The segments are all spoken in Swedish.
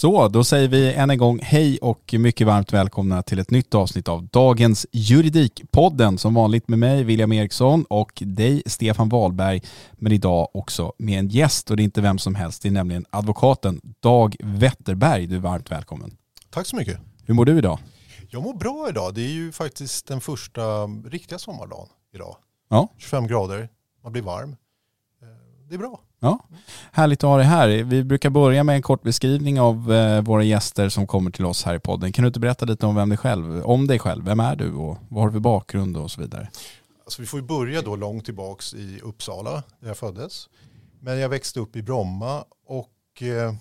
Så, då säger vi än en gång hej och mycket varmt välkomna till ett nytt avsnitt av dagens Juridikpodden. Som vanligt med mig William Eriksson och dig Stefan Wahlberg. Men idag också med en gäst och det är inte vem som helst. Det är nämligen advokaten Dag Wetterberg. Du är varmt välkommen. Tack så mycket. Hur mår du idag? Jag mår bra idag. Det är ju faktiskt den första riktiga sommardagen idag. Ja. 25 grader, man blir varm. Eh, Det är bra. Ja, härligt att ha dig här. Vi brukar börja med en kort beskrivning av eh, våra gäster som kommer till oss här i podden. Kan du inte berätta lite om vem dig själv, om dig själv? Vem är du och vad har du för bakgrund och så vidare? Alltså vi får ju börja då långt tillbaks i Uppsala där jag föddes. Men jag växte upp i Bromma och eh,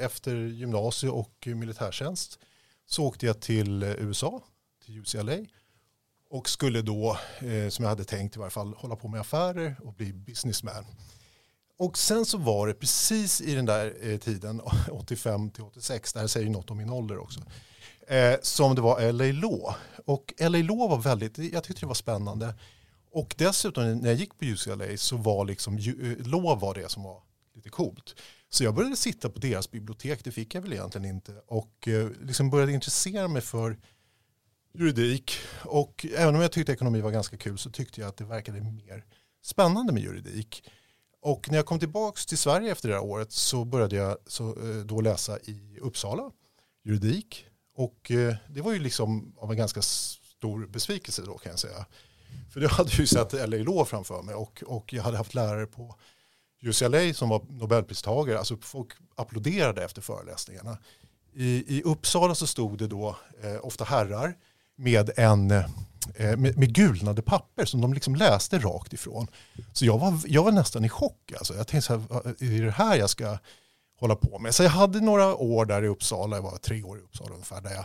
efter gymnasie och militärtjänst så åkte jag till USA, till UCLA och skulle då, eh, som jag hade tänkt i varje fall, hålla på med affärer och bli businessman. Och sen så var det precis i den där eh, tiden, 85 till 86, det här säger ju något om min ålder också, eh, som det var LA Law. Och LA Law var väldigt, jag tyckte det var spännande. Och dessutom när jag gick på UCLA så var liksom, eh, law var det som var lite coolt. Så jag började sitta på deras bibliotek, det fick jag väl egentligen inte. Och liksom började intressera mig för juridik. Och även om jag tyckte ekonomi var ganska kul så tyckte jag att det verkade mer spännande med juridik. Och när jag kom tillbaka till Sverige efter det här året så började jag så, eh, då läsa i Uppsala, juridik. Och eh, det var ju liksom av en ganska stor besvikelse då kan jag säga. För jag hade ju sett LA Law framför mig och, och jag hade haft lärare på UCLA som var Nobelpristagare. Alltså folk applåderade efter föreläsningarna. I, i Uppsala så stod det då eh, ofta herrar med, en, eh, eh, med, med gulnade papper som de liksom läste rakt ifrån. Så jag var, jag var nästan i chock. Alltså. Jag tänkte så här, är det här jag ska hålla på med? Så jag hade några år där i Uppsala, jag var tre år i Uppsala ungefär, där jag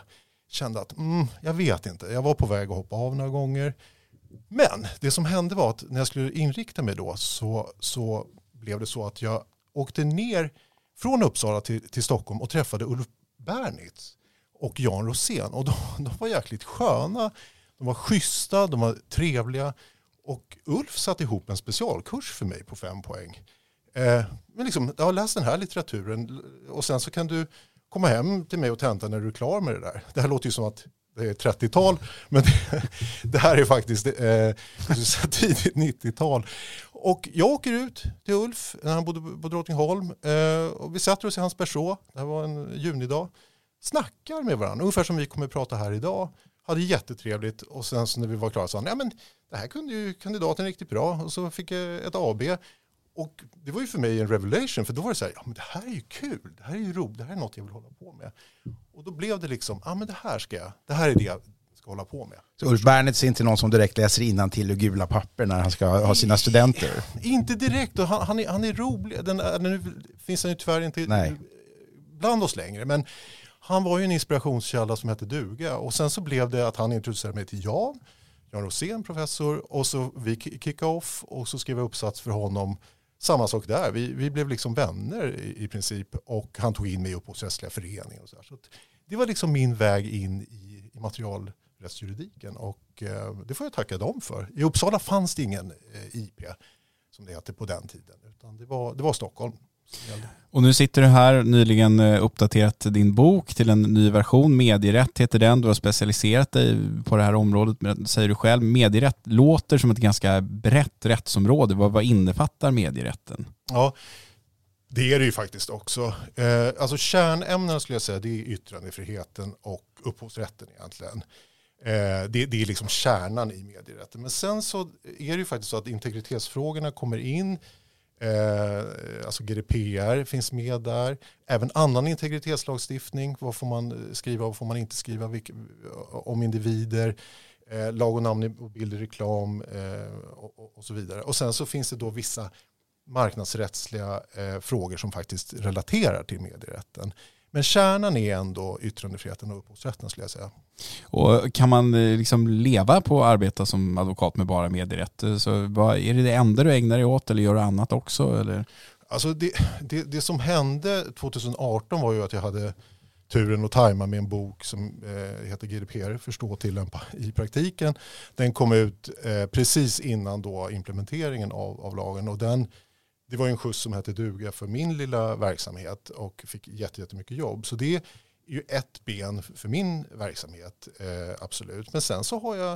kände att mm, jag vet inte, jag var på väg att hoppa av några gånger. Men det som hände var att när jag skulle inrikta mig då så, så blev det så att jag åkte ner från Uppsala till, till Stockholm och träffade Ulf Bernitz och Jan Rosén. Och de, de var jäkligt sköna, de var schyssta, de var trevliga. Och Ulf satte ihop en specialkurs för mig på fem poäng. Eh, men liksom, jag har läst den här litteraturen och sen så kan du komma hem till mig och tenta när du är klar med det där. Det här låter ju som att det är 30-tal, men det, det här är faktiskt eh, tidigt 90-tal. Och jag åker ut till Ulf när han bodde på Drottningholm eh, och vi sätter oss i hans berså, det här var en junidag, snackar med varandra, ungefär som vi kommer att prata här idag. Hade jättetrevligt och sen så när vi var klara sa han, ja men det här kunde ju kandidaten riktigt bra och så fick jag ett AB. Och det var ju för mig en revelation för då var det så här, ja men det här är ju kul, det här är ju roligt, det här är något jag vill hålla på med. Och då blev det liksom, ja men det här ska jag, det här är det jag ska hålla på med. Så Ulf Bernitz är inte någon som direkt läser till ur gula papper när han ska ha sina studenter? Inte direkt, och han, han, är, han är rolig. Den, nu finns han ju tyvärr inte Nej. bland oss längre. Men han var ju en inspirationskälla som hette duga. Och sen så blev det att han introducerade mig till Jan, Jan Rosén, professor. Och så vi kickade off och så skrev jag uppsats för honom. Samma sak där, vi, vi blev liksom vänner i, i princip. Och han tog in mig i upphovsrättsliga föreningen. Och så, så det var liksom min väg in i, i materialrättsjuridiken. Och eh, det får jag tacka dem för. I Uppsala fanns det ingen eh, IP som det hette på den tiden. Utan det var, det var Stockholm. Och nu sitter du här, nyligen eh, uppdaterat din bok till en ny version. Medierätt heter den. Du har specialiserat dig på det här området, men säger du själv. Medierätt låter som ett ganska brett rättsområde. Vad, vad innefattar medierätten? Ja, det är det ju faktiskt också. Eh, alltså kärnämnena skulle jag säga det är yttrandefriheten och upphovsrätten egentligen. Eh, det, det, är liksom kärnan i medierätten. Men sen så är det ju faktiskt så att integritetsfrågorna kommer in Eh, alltså GDPR finns med där. Även annan integritetslagstiftning. Vad får man skriva och vad får man inte skriva vilka, om individer. Eh, lag och namn och bild i reklam eh, och, och, så vidare. Och sen så finns det då vissa marknadsrättsliga eh, frågor som faktiskt relaterar till medierätten. Men kärnan är ändå yttrandefriheten och upphovsrätten skulle jag säga. Och kan man eh, liksom leva på att arbeta som advokat med bara medierätt? Så vad, är det det enda du ägnar dig åt eller gör du annat också? Eller? Alltså det, det, det som hände 2018 var ju att jag hade turen att tajma med en bok som eh, heter GDPR, förstå och tillämpa i praktiken. Den kom ut eh, precis innan då implementeringen av, av lagen och den det var en skjuts som hette duga för min lilla verksamhet och fick jättemycket jobb. Så det är ju ett ben för min verksamhet, eh, absolut. Men sen så har jag,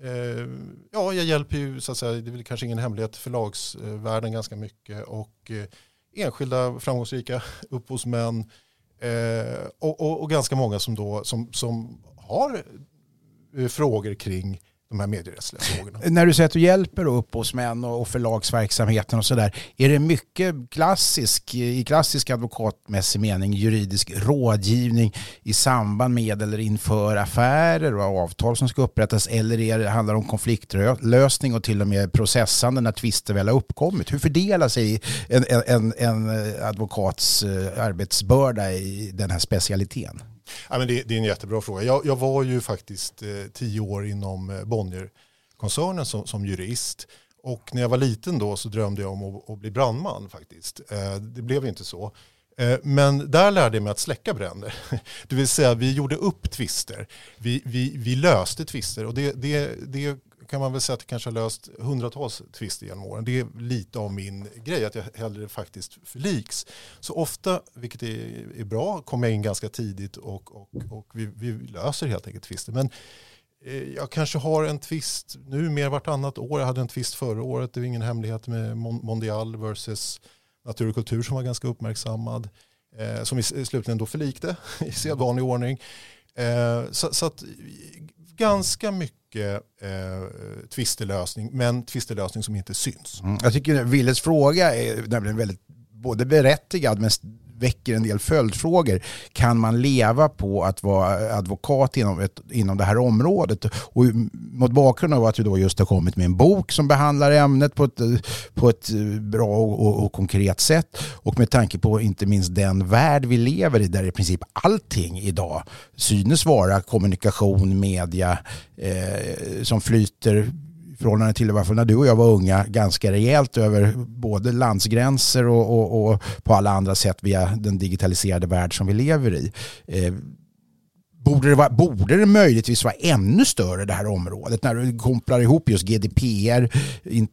eh, ja jag hjälper ju, så att säga, det är väl kanske ingen hemlighet, förlagsvärlden ganska mycket och eh, enskilda framgångsrika upphovsmän eh, och, och, och, ganska många som, då, som, som har eh, frågor kring de här medierättsliga frågorna. Eh, när du säger att du hjälper upphovsmän och förlagsverksamheten och sådär, är det mycket klassisk, i klassisk advokatmässig mening juridisk rådgivning i samband med eller inför affärer och avtal som ska upprättas eller är det, handlar det om konfliktlösning och till och med processande när tvister väl har uppkommit? Hur fördelar sig en, en, en advokats eh, arbetsbörda i den här specialiteten? Ja, men det, det, är en jättebra fråga. Jag, jag var ju faktiskt eh, tio år inom eh, Bonnierkoncernen som, som jurist. Och när jag var liten då så drömde jag om att, att bli brandman faktiskt. Eh, det blev inte så. Eh, men där lärde jag mig att släcka bränder. Det vill säga vi gjorde upp tvister. Vi, vi, vi löste tvister och det, det, det kan man väl säga att jag kanske har löst hundratals tvister genom åren. Det är lite av min grej, att jag hellre faktiskt förliks. Så ofta, vilket är, är bra, kommer jag in ganska tidigt och, och, och vi, vi löser helt enkelt tvister. Men eh, jag kanske har en tvist nu mer vartannat år. Jag hade en tvist förra året, det är ingen hemlighet med Mondial versus Natur och kultur som var ganska uppmärksammad. Eh, som vi slutligen då förlikte i sedvanlig ordning. Eh, så, så att ganska mycket eh, tvistelösning, men tvistelösning som inte syns. Mm. Jag tycker Willes fråga är nämligen väldigt både berättigad men väcker en del följdfrågor. Kan man leva på att vara advokat inom, ett, inom det här området? Och mot bakgrund av att vi då just har kommit med en bok som behandlar ämnet på ett, på ett bra och, och, och konkret sätt och med tanke på inte minst den värld vi lever i där i princip allting idag synes vara kommunikation, media eh, som flyter förhållande till varför när du och jag var unga ganska rejält över både landsgränser och, och, och på alla andra sätt via den digitaliserade värld som vi lever i. Eh, Borde det, vara, borde det möjligtvis vara ännu större det här området när du kopplar ihop just GDPR,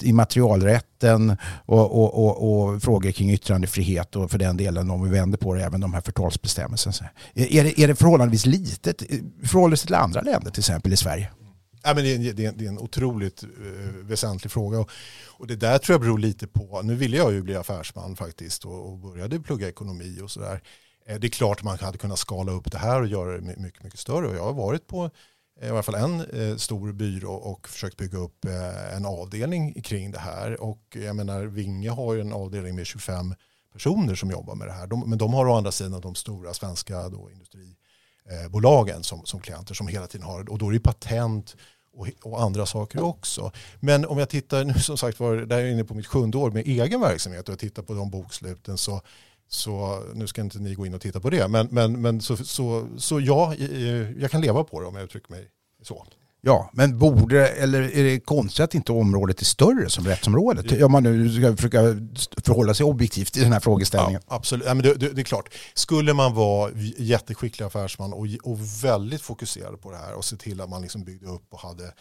immaterialrätten och, och, och, och, frågor kring yttrandefrihet och för den delen om vi vänder på det även de här förtalsbestämmelserna. Är det, är det förhållandevis litet i förhållande till andra länder till exempel i Sverige? Ja, men det, är en, det, är en, det är en otroligt uh, väsentlig fråga. Och, och, det där tror jag beror lite på, nu ville jag ju bli affärsman faktiskt och, och började plugga ekonomi och sådär. Eh, det är klart man hade kunnat skala upp det här och göra det mycket, mycket större. Och jag har varit på eh, i alla fall en eh, stor byrå och försökt bygga upp eh, en avdelning kring det här. Och jag menar, Vinge har ju en avdelning med 25 personer som jobbar med det här. De, men de har å andra sidan de stora svenska då, industribolagen eh, som, som klienter som hela tiden har och då är det patent och, och, andra saker också. Men om jag tittar nu som sagt var, där är jag inne på mitt sjunde år med egen verksamhet och jag tittar på de boksluten så, så nu ska inte ni gå in och titta på det, men, men, men så, så, så ja, jag kan leva på det om jag uttrycker mig så. Ja, men borde, eller är det konstigt att inte området är större som rättsområdet? Om man nu ska försöka förhålla sig objektivt i den här frågeställningen. Ja, absolut, ja, men det, det, det, är klart. Skulle man vara jätteskicklig affärsman och, och väldigt fokuserad på det här och se till att man liksom byggde upp och hade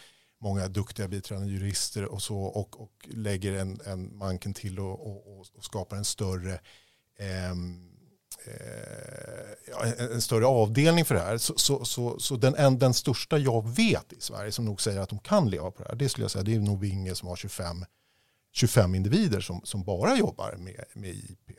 många duktiga biträdande jurister och så och, och lägger en, en manken till och, och, och skapar en större eh, Eh, en större avdelning för det här. Så, så, så, så den, den största jag vet i Sverige som nog säger att de kan leva på det här, det skulle jag säga, det är nog Vinge som har 25 25 individer som, som bara jobbar med, med IP.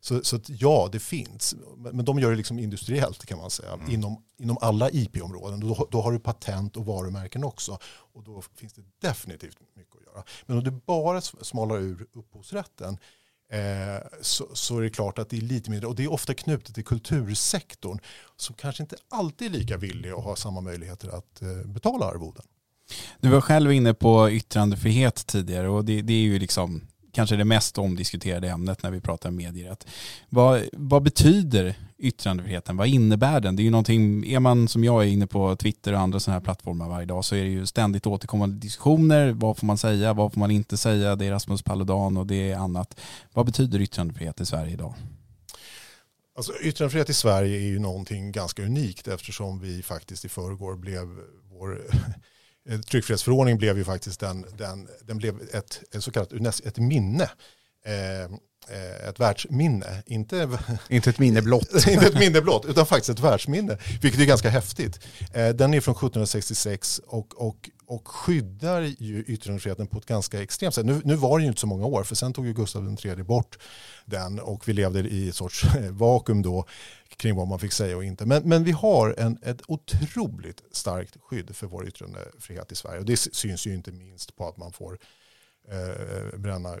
Så, så ja, det finns. Men de gör det liksom industriellt kan man säga. Mm. Inom, inom alla IP-områden. Då, då har du patent och varumärken också. Och då finns det definitivt mycket att göra. Men om du bara smalar ur upphovsrätten Eh, Eh, så, så är det klart att det är lite mindre. Och det är ofta knutet till kultursektorn som kanske inte alltid är lika villig att ha samma möjligheter att eh, betala arvoden. Du var själv inne på yttrandefrihet tidigare och det, det är ju liksom kanske det mest omdiskuterade ämnet när vi pratar medierätt. Vad, vad betyder yttrandefriheten? Vad innebär den? Det är ju någonting, är man som jag är inne på Twitter och andra sådana här plattformar varje dag så är det ju ständigt återkommande diskussioner. Vad får man säga? Vad får man inte säga? Det är Rasmus Paludan och det är annat. Vad betyder yttrandefrihet i Sverige idag? Alltså, yttrandefrihet i Sverige är ju någonting ganska unikt eftersom vi faktiskt i förrgår blev vår tryckfrihetsförordning blev ju faktiskt den, den, den blev ett, ett så kallat ett minne. Eh, Eh, ett världsminne. Inte, inte ett minne blott. inte ett minne blott, utan faktiskt ett världsminne. Vilket är ganska häftigt. Eh, den är från 1766 och, och, och skyddar ju yttrandefriheten på ett ganska extremt sätt. Nu, nu var det ju inte så många år, för sen tog ju Gustav III bort den och vi levde i ett sorts vakuum då kring vad man fick säga och inte. Men, men vi har en, ett otroligt starkt skydd för vår yttrandefrihet i Sverige. Och det syns ju inte minst på att man får eh, bränna eh,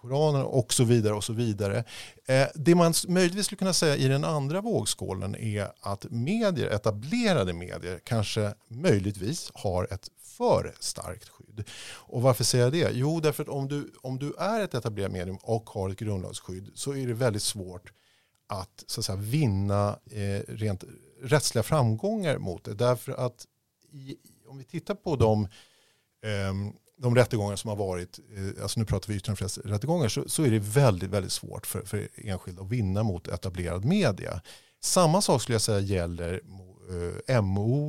Koranen och så vidare. och så vidare. Eh, det man möjligtvis skulle kunna säga i den andra vågskålen är att medier, etablerade medier kanske möjligtvis har ett för starkt skydd. Och varför säger jag det? Jo, därför att om du, om du är ett etablerat medium och har ett grundlagsskydd så är det väldigt svårt att, så att säga, vinna eh, rent rättsliga framgångar mot det. Därför att i, om vi tittar på de eh, de rättegångar som har varit, eh, alltså nu pratar vi yttrandefrihetsrättegångar, så, så är det väldigt, väldigt svårt för, för enskilda att vinna mot etablerad media. Samma sak skulle jag säga gäller eh, MO,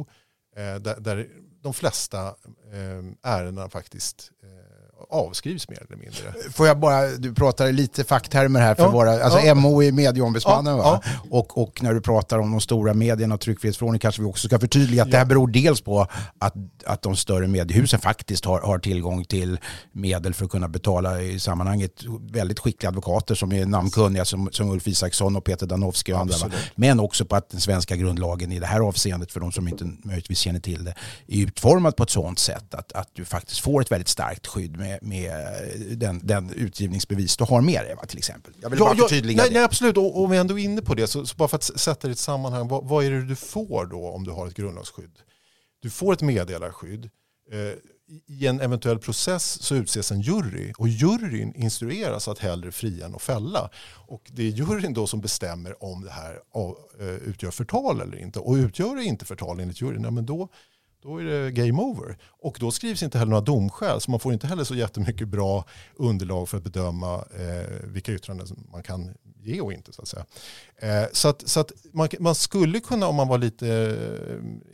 eh, där, där, de flesta eh, ärendena faktiskt eh, avskrivs mer eller mindre. Får jag bara, du pratar lite facktermer här för ja, våra, alltså ja. MO är medieombudsmannen ja, va? Och, och när du pratar om de stora medierna och tryckfrihetsförordningen kanske vi också ska förtydliga att det här beror dels på att, att de större mediehusen faktiskt har, har tillgång till medel för att kunna betala i sammanhanget väldigt skickliga advokater som är namnkunniga som, som Ulf Isaksson och Peter Danowski och andra. Men också på att den svenska grundlagen i det här avseendet, för de som inte möjligtvis känner till det, är utformad på ett sådant sätt att, att du faktiskt får ett väldigt starkt skydd med, med den, den utgivningsbevis du har med dig till exempel. Jag vill ja, bara förtydliga nej, det. Nej, absolut, och om vi ändå är inne på det, så, så bara för att sätta det i ett sammanhang, vad, vad, är det du får då om du har ett grundlagsskydd? Du får ett meddelarskydd. Eh, I en eventuell process så utses en jury och juryn instrueras att hellre fria än att fälla. Och det är juryn då som bestämmer om det här eh, utgör förtal eller inte. Och utgör det inte förtal enligt juryn, ja, men då då är det game over. Och då skrivs inte heller några domskäl, så man får inte heller så jättemycket bra underlag för att bedöma eh, vilka yttranden man kan ge och inte. Så att säga. Eh, så att, så att man, man, skulle kunna, om man var lite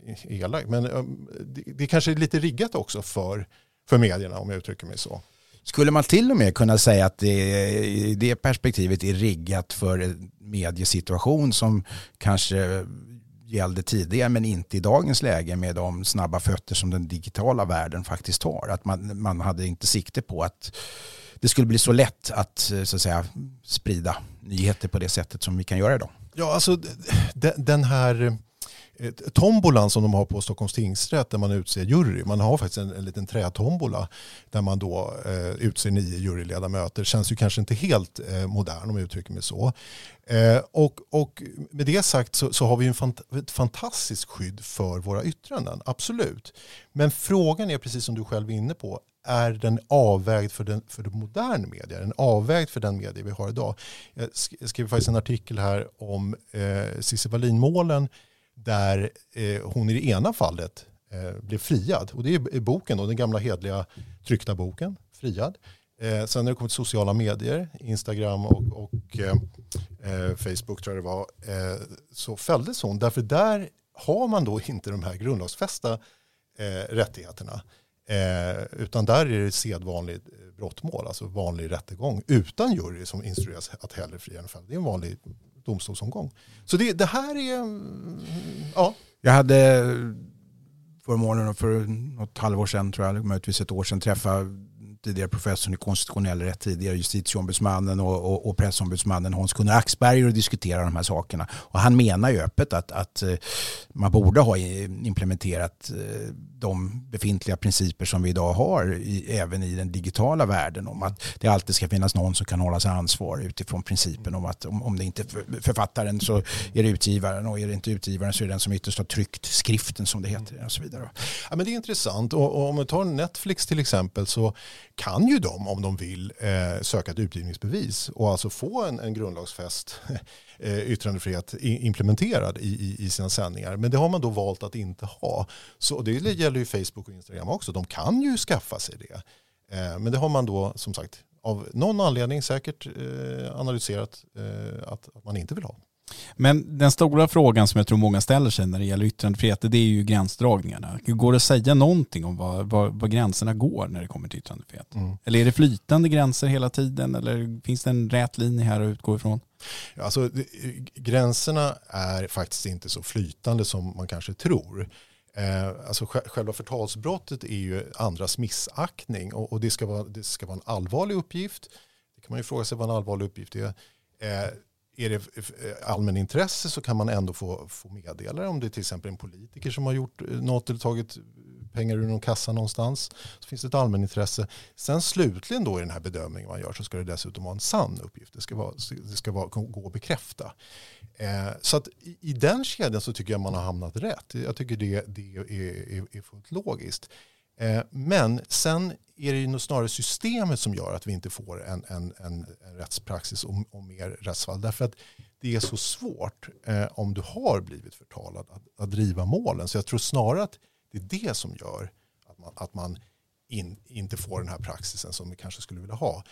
eh, elak, men eh, det, det kanske är lite riggat också för, för medierna om jag uttrycker mig så. Skulle man till och med kunna säga att det, det perspektivet är riggat för en mediesituation som kanske gällde tidigare men inte i dagens läge med de snabba fötter som den digitala världen faktiskt har. Att man, man hade inte sikte på att det skulle bli så lätt att, eh, så att säga, sprida nyheter på det sättet som vi kan göra idag. Ja, alltså den här tombolan som de har på Stockholms tingsrätt där man utser jury. Man har faktiskt en, en liten trätombola där man då eh, utser nio juryledamöter. Känns ju kanske inte helt eh, modern om jag uttrycker mig så. Eh, och, och med det sagt så, så har vi en fant ett fantastiskt skydd för våra yttranden, absolut. Men frågan är precis som du själv är inne på, är den avvägd för den, för moderna media? Är den avvägd för den media vi har idag? Jag skrev faktiskt en artikel här om eh, Cissi Wallin-målen där eh, hon i det ena fallet eh, blev friad. Och det är boken, då, den gamla hedliga tryckta boken, Friad. Eh, sen när det kommer till sociala medier, Instagram och, och eh, eh, Facebook tror jag det var, eh, så fälldes hon. Därför där har man då inte de här grundlagsfästa eh, rättigheterna. Eh, utan där är det sedvanligt eh, brottmål, alltså vanlig rättegång utan jury som instrueras att hellre fria än fälla. Det är en vanlig domstolsomgång. Så det, det här är, mm, ja. Jag hade förmånen för något halvår sedan, tror jag, möjligtvis ett år sedan, träffa tidigare professorn i konstitutionell rätt, tidigare justitieombudsmannen och, och, och pressombudsmannen Hans-Gunnar Axberger och diskutera de här sakerna. Och han menar ju öppet att, att eh, man borde ha implementerat eh, de befintliga principer som vi idag har i, även i den digitala världen om att det alltid ska finnas någon som kan hålla sig ansvar utifrån principen om att om, om det inte är författaren så är det utgivaren och är det inte utgivaren så är det den som ytterst har tryckt skriften som det heter och så vidare. Ja, men det är intressant och, och om vi tar Netflix till exempel så kan ju de om de vill eh, söka ett utgivningsbevis och alltså få en, en grundlagsfäst eh, yttrandefrihet implementerad i, i, i, sina sändningar. Men det har man då valt att inte ha. Så det gäller ju Facebook och Instagram också. De kan ju skaffa sig det. Eh, men det har man då som sagt av någon anledning säkert eh, analyserat eh, att, att man inte vill ha. Men den stora frågan som jag tror många ställer sig när det gäller yttrandefrihet det är ju gränsdragningarna. Går det att säga någonting om var, var, var gränserna går när det kommer till yttrandefrihet? Mm. Eller är det flytande gränser hela tiden eller finns det en rät linje här att utgå ifrån? Alltså, gränserna är faktiskt inte så flytande som man kanske tror. Eh, alltså, själva förtalsbrottet är ju andras missaktning och, och det, ska vara, det ska vara en allvarlig uppgift. Det kan man ju fråga sig vad en allvarlig uppgift är. Är det eh, allmänintresse så kan man ändå få, få meddela. Om det är till exempel en politiker som har gjort eh, något eller tagit pengar ur någon kassa någonstans så finns det ett allmänintresse. Sen slutligen då i den här bedömningen man gör så ska det dessutom vara en sann uppgift. Det ska, vara, det ska vara, gå att bekräfta. Eh, så att i, i, den kedjan så tycker jag man har hamnat rätt. Jag tycker det, det är, är, är fullt logiskt. Eh, men sen är det ju snarare systemet som gör att vi inte får en, en, en, en rättspraxis och, och, mer rättsfall. Därför att det är så svårt eh, om du har blivit förtalad att, att, driva målen. Så jag tror snarare att det är det som gör att man, att man in, inte får den här praxisen som vi kanske skulle vilja ha.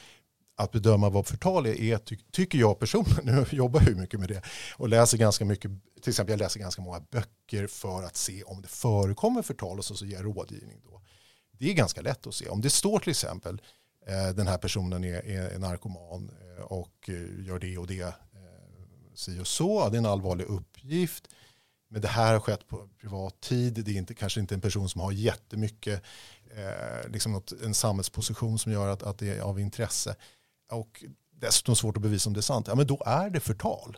Att bedöma vad förtal är, är ty, tycker jag personligen, nu jobbar jag ju mycket med det och läser ganska mycket, till exempel jag läser ganska många böcker för att se om det förekommer förtal och så, så ger jag rådgivning då. Det är ganska lätt att se. Om det står till exempel eh, den här personen är, är narkoman eh, och eh, gör det och det si och så. Det är en allvarlig uppgift. Men det här har skett på privat tid. Det är inte, kanske inte en person som har jättemycket, eh, liksom något, en samhällsposition som gör att, att det är av intresse. Och dessutom svårt att bevisa om det är sant. Ja, men då är det förtal.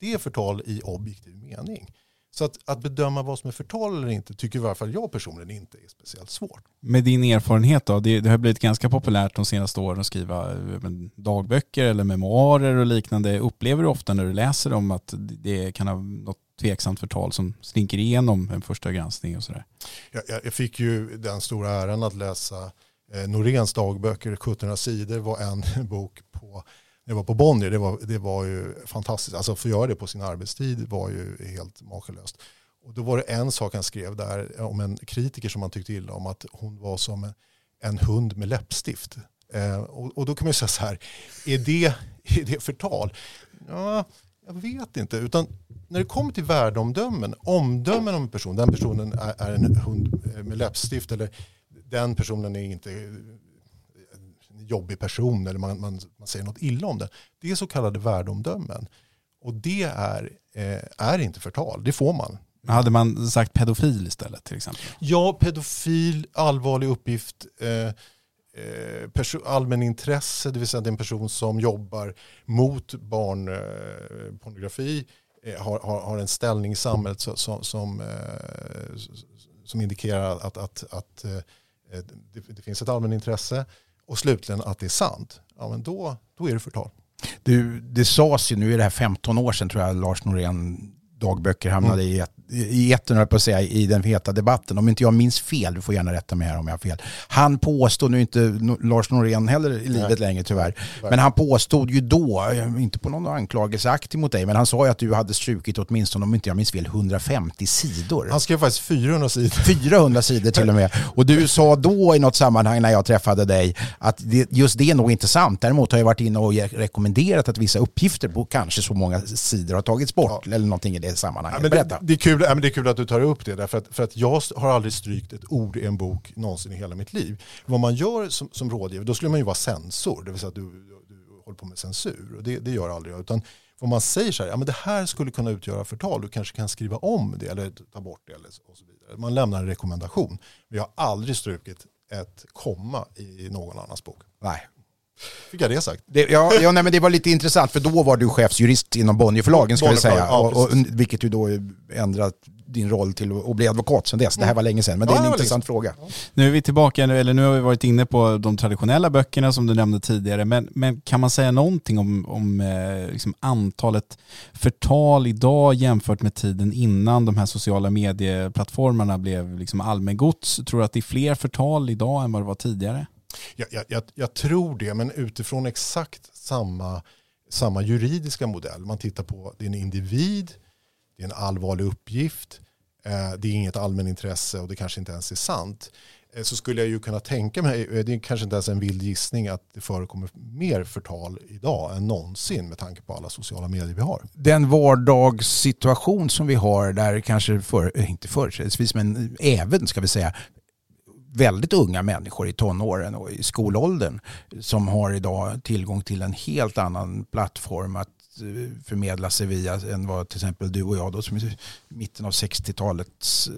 Det är förtal i objektiv mening. Så att, att bedöma vad som är förtal eller inte tycker i varje fall jag personligen inte är speciellt svårt. Med din erfarenhet då, det, det har blivit ganska populärt de senaste åren att skriva eh, dagböcker eller memoarer och liknande. Upplever du ofta när du läser dem att det kan ha något tveksamt förtal som slinker igenom en första granskning och sådär? Jag, jag fick ju den stora äran att läsa eh, Noréns dagböcker, 1700 sidor var en bok på jag var på Bonnier, det var, det var ju fantastiskt. Alltså att få göra det på sin arbetstid var ju helt makalöst. Och då var det en sak han skrev där om en kritiker som han tyckte illa om, att hon var som en hund med läppstift. Eh, och, och, då kan man ju säga så här, är det, är det förtal? Ja, jag vet inte. Utan när det kommer till värdeomdömen, omdömen om en person, den personen är, är en hund med läppstift eller den personen är inte jobbig person eller man, man, man säger något illa om den. Det är så kallade värdeomdömen. Och det är, eh, är inte förtal, det får man. Hade man sagt pedofil istället till exempel? Ja, pedofil, allvarlig uppgift, eh, eh allmänintresse, det vill säga det är en person som jobbar mot barnpornografi. eh, har, har, har en ställning i samhället som, som, som, eh, som indikerar att, att, att eh, det, det finns ett allmänintresse och slutligen att det är sant, ja, men då, då är det förtal. Du, det sades ju, nu är det här 15 år sedan tror jag Lars Norén dagböcker hamnade mm. i ett i etern, på att säga, i den heta debatten. Om inte jag minns fel, du får gärna rätta mig här om jag har fel. Han påstod, nu inte Lars Norén heller i livet Nej. längre tyvärr, men han påstod ju då, inte på någon anklagelseaktig mot dig, men han sa ju att du hade strukit åtminstone, om inte jag minns fel, 150 sidor. Han skrev faktiskt 400 sidor. 400 sidor till och med. Och du sa då i något sammanhang när jag träffade dig att det, just det är nog inte sant. Däremot har jag varit inne och rekommenderat att vissa uppgifter på kanske så många sidor har tagits bort ja. eller någonting i det sammanhanget. Ja, Berätta. Det, det, är kul kul, det är kul att du tar upp det, därför att, för att jag har aldrig strykt ett ord i en bok någonsin i hela mitt liv. Vad man gör som, som rådgivare, då skulle man ju vara censor, det vill säga att du, du, håller på med censur. Och det, det gör aldrig jag. Utan vad man säger så här, ja men det här skulle kunna utgöra förtal, du kanske kan skriva om det eller ta bort det eller och så vidare. Man lämnar en rekommendation. Men jag har aldrig strukit ett komma i någon annans bok. Nej, Fick jag det sagt? Det, ja, ja nej, men det var lite intressant för då var du chefsjurist inom Bonnierförlagen skulle jag säga. Ja, och, och, vilket ju då ändrat din roll till att bli advokat sen dess. Det här var länge sedan, men det är en intressant fråga. Nu är vi tillbaka, eller nu har vi varit inne på de traditionella böckerna som du nämnde tidigare, men, men kan man säga någonting om, om eh, liksom antalet förtal idag jämfört med tiden innan de här sociala medieplattformarna blev liksom allmängods? Tror du att det är fler förtal idag än vad det var tidigare? Jag, jag, jag, tror det, men utifrån exakt samma, samma juridiska modell. Man tittar på, det är en individ, det är en allvarlig uppgift, eh, det är inget allmänintresse och det kanske inte ens är sant. Eh, så skulle jag ju kunna tänka mig, eh, det är kanske inte ens en vild gissning, att det förekommer mer förtal idag än någonsin med tanke på alla sociala medier vi har. Den vardagssituation som vi har där kanske, för, eh, inte företrädesvis, men även ska vi säga, väldigt unga människor i tonåren och i skolåldern som har idag tillgång till en helt annan plattform att eh, förmedla sig via än vad till exempel du och jag då som är mitten av 60-talets eh,